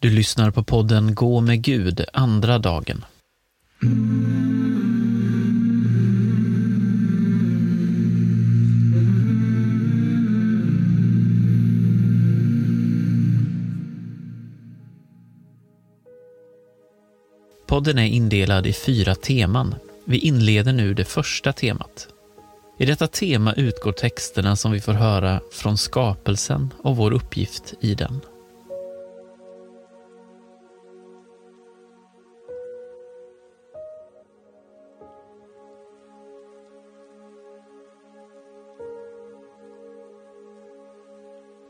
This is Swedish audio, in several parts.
Du lyssnar på podden Gå med Gud, andra dagen. Podden är indelad i fyra teman. Vi inleder nu det första temat. I detta tema utgår texterna som vi får höra från skapelsen och vår uppgift i den.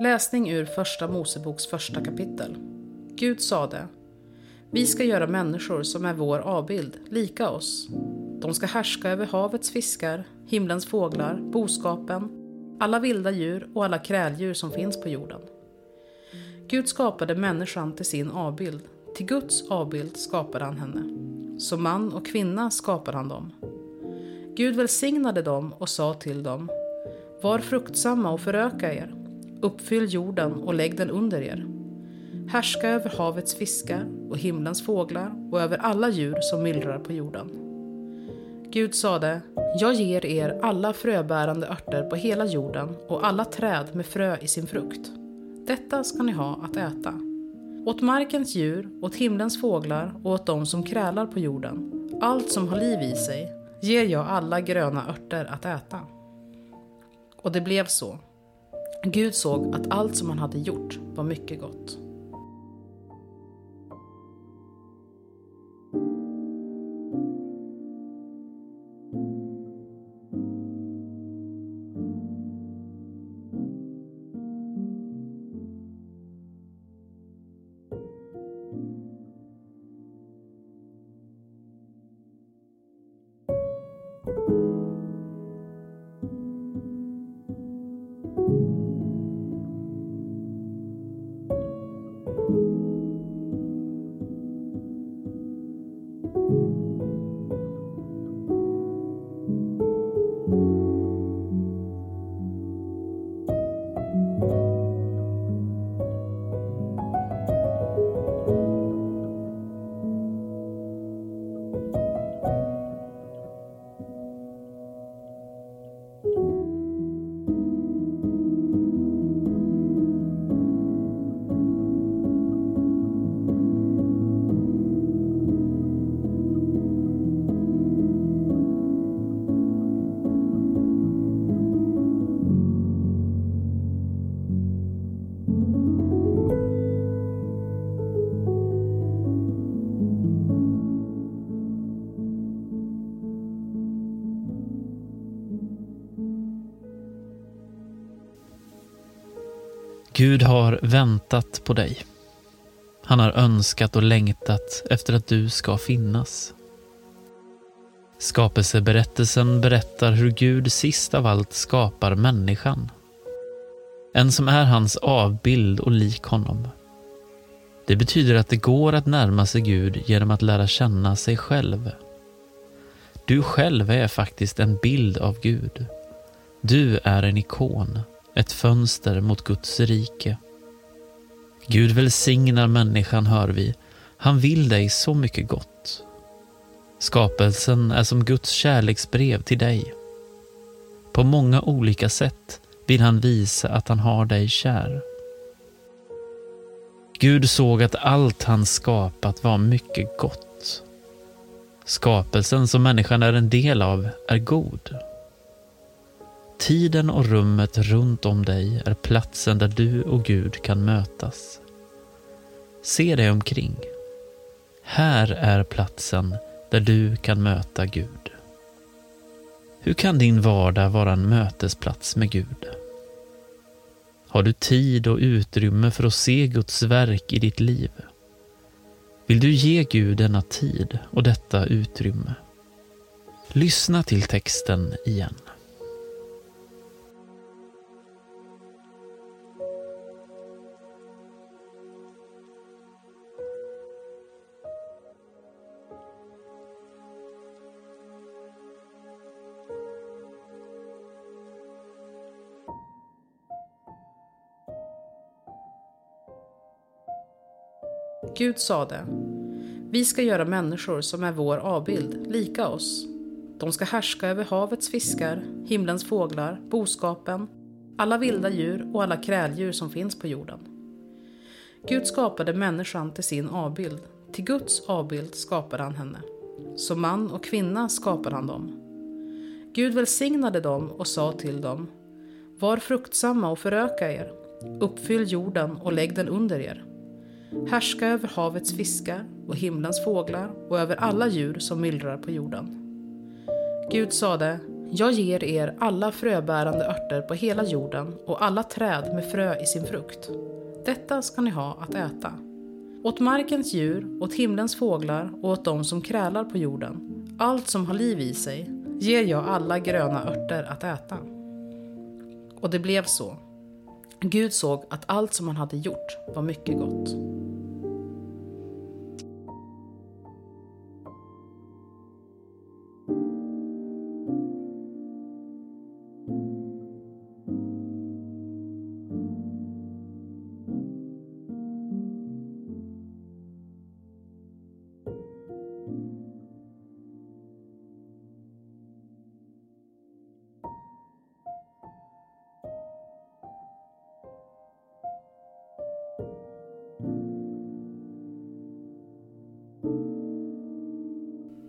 Läsning ur Första Moseboks första kapitel. Gud sade Vi ska göra människor som är vår avbild, lika oss. De ska härska över havets fiskar, himlens fåglar, boskapen, alla vilda djur och alla kräldjur som finns på jorden. Gud skapade människan till sin avbild. Till Guds avbild skapade han henne. Som man och kvinna skapade han dem. Gud välsignade dem och sa till dem Var fruktsamma och föröka er Uppfyll jorden och lägg den under er. Härska över havets fiskar och himlens fåglar och över alla djur som myllrar på jorden. Gud sade, jag ger er alla fröbärande örter på hela jorden och alla träd med frö i sin frukt. Detta ska ni ha att äta. Åt markens djur, åt himlens fåglar och åt dem som krälar på jorden, allt som har liv i sig, ger jag alla gröna örter att äta. Och det blev så. Gud såg att allt som han hade gjort var mycket gott. Gud har väntat på dig. Han har önskat och längtat efter att du ska finnas. Skapelseberättelsen berättar hur Gud sist av allt skapar människan. En som är hans avbild och lik honom. Det betyder att det går att närma sig Gud genom att lära känna sig själv. Du själv är faktiskt en bild av Gud. Du är en ikon ett fönster mot Guds rike. Gud välsignar människan, hör vi. Han vill dig så mycket gott. Skapelsen är som Guds kärleksbrev till dig. På många olika sätt vill han visa att han har dig kär. Gud såg att allt han skapat var mycket gott. Skapelsen som människan är en del av är god. Tiden och rummet runt om dig är platsen där du och Gud kan mötas. Se dig omkring. Här är platsen där du kan möta Gud. Hur kan din vardag vara en mötesplats med Gud? Har du tid och utrymme för att se Guds verk i ditt liv? Vill du ge Gud denna tid och detta utrymme? Lyssna till texten igen. Gud sade, vi ska göra människor som är vår avbild, lika oss. De ska härska över havets fiskar, himlens fåglar, boskapen, alla vilda djur och alla kräldjur som finns på jorden. Gud skapade människan till sin avbild. Till Guds avbild skapade han henne. Som man och kvinna skapade han dem. Gud välsignade dem och sa till dem, Var fruktsamma och föröka er, uppfyll jorden och lägg den under er. Härska över havets fiskar och himlens fåglar och över alla djur som myllrar på jorden. Gud sade, jag ger er alla fröbärande örter på hela jorden och alla träd med frö i sin frukt. Detta ska ni ha att äta. Åt markens djur, åt himlens fåglar och åt dem som krälar på jorden, allt som har liv i sig, ger jag alla gröna örter att äta. Och det blev så. Gud såg att allt som han hade gjort var mycket gott.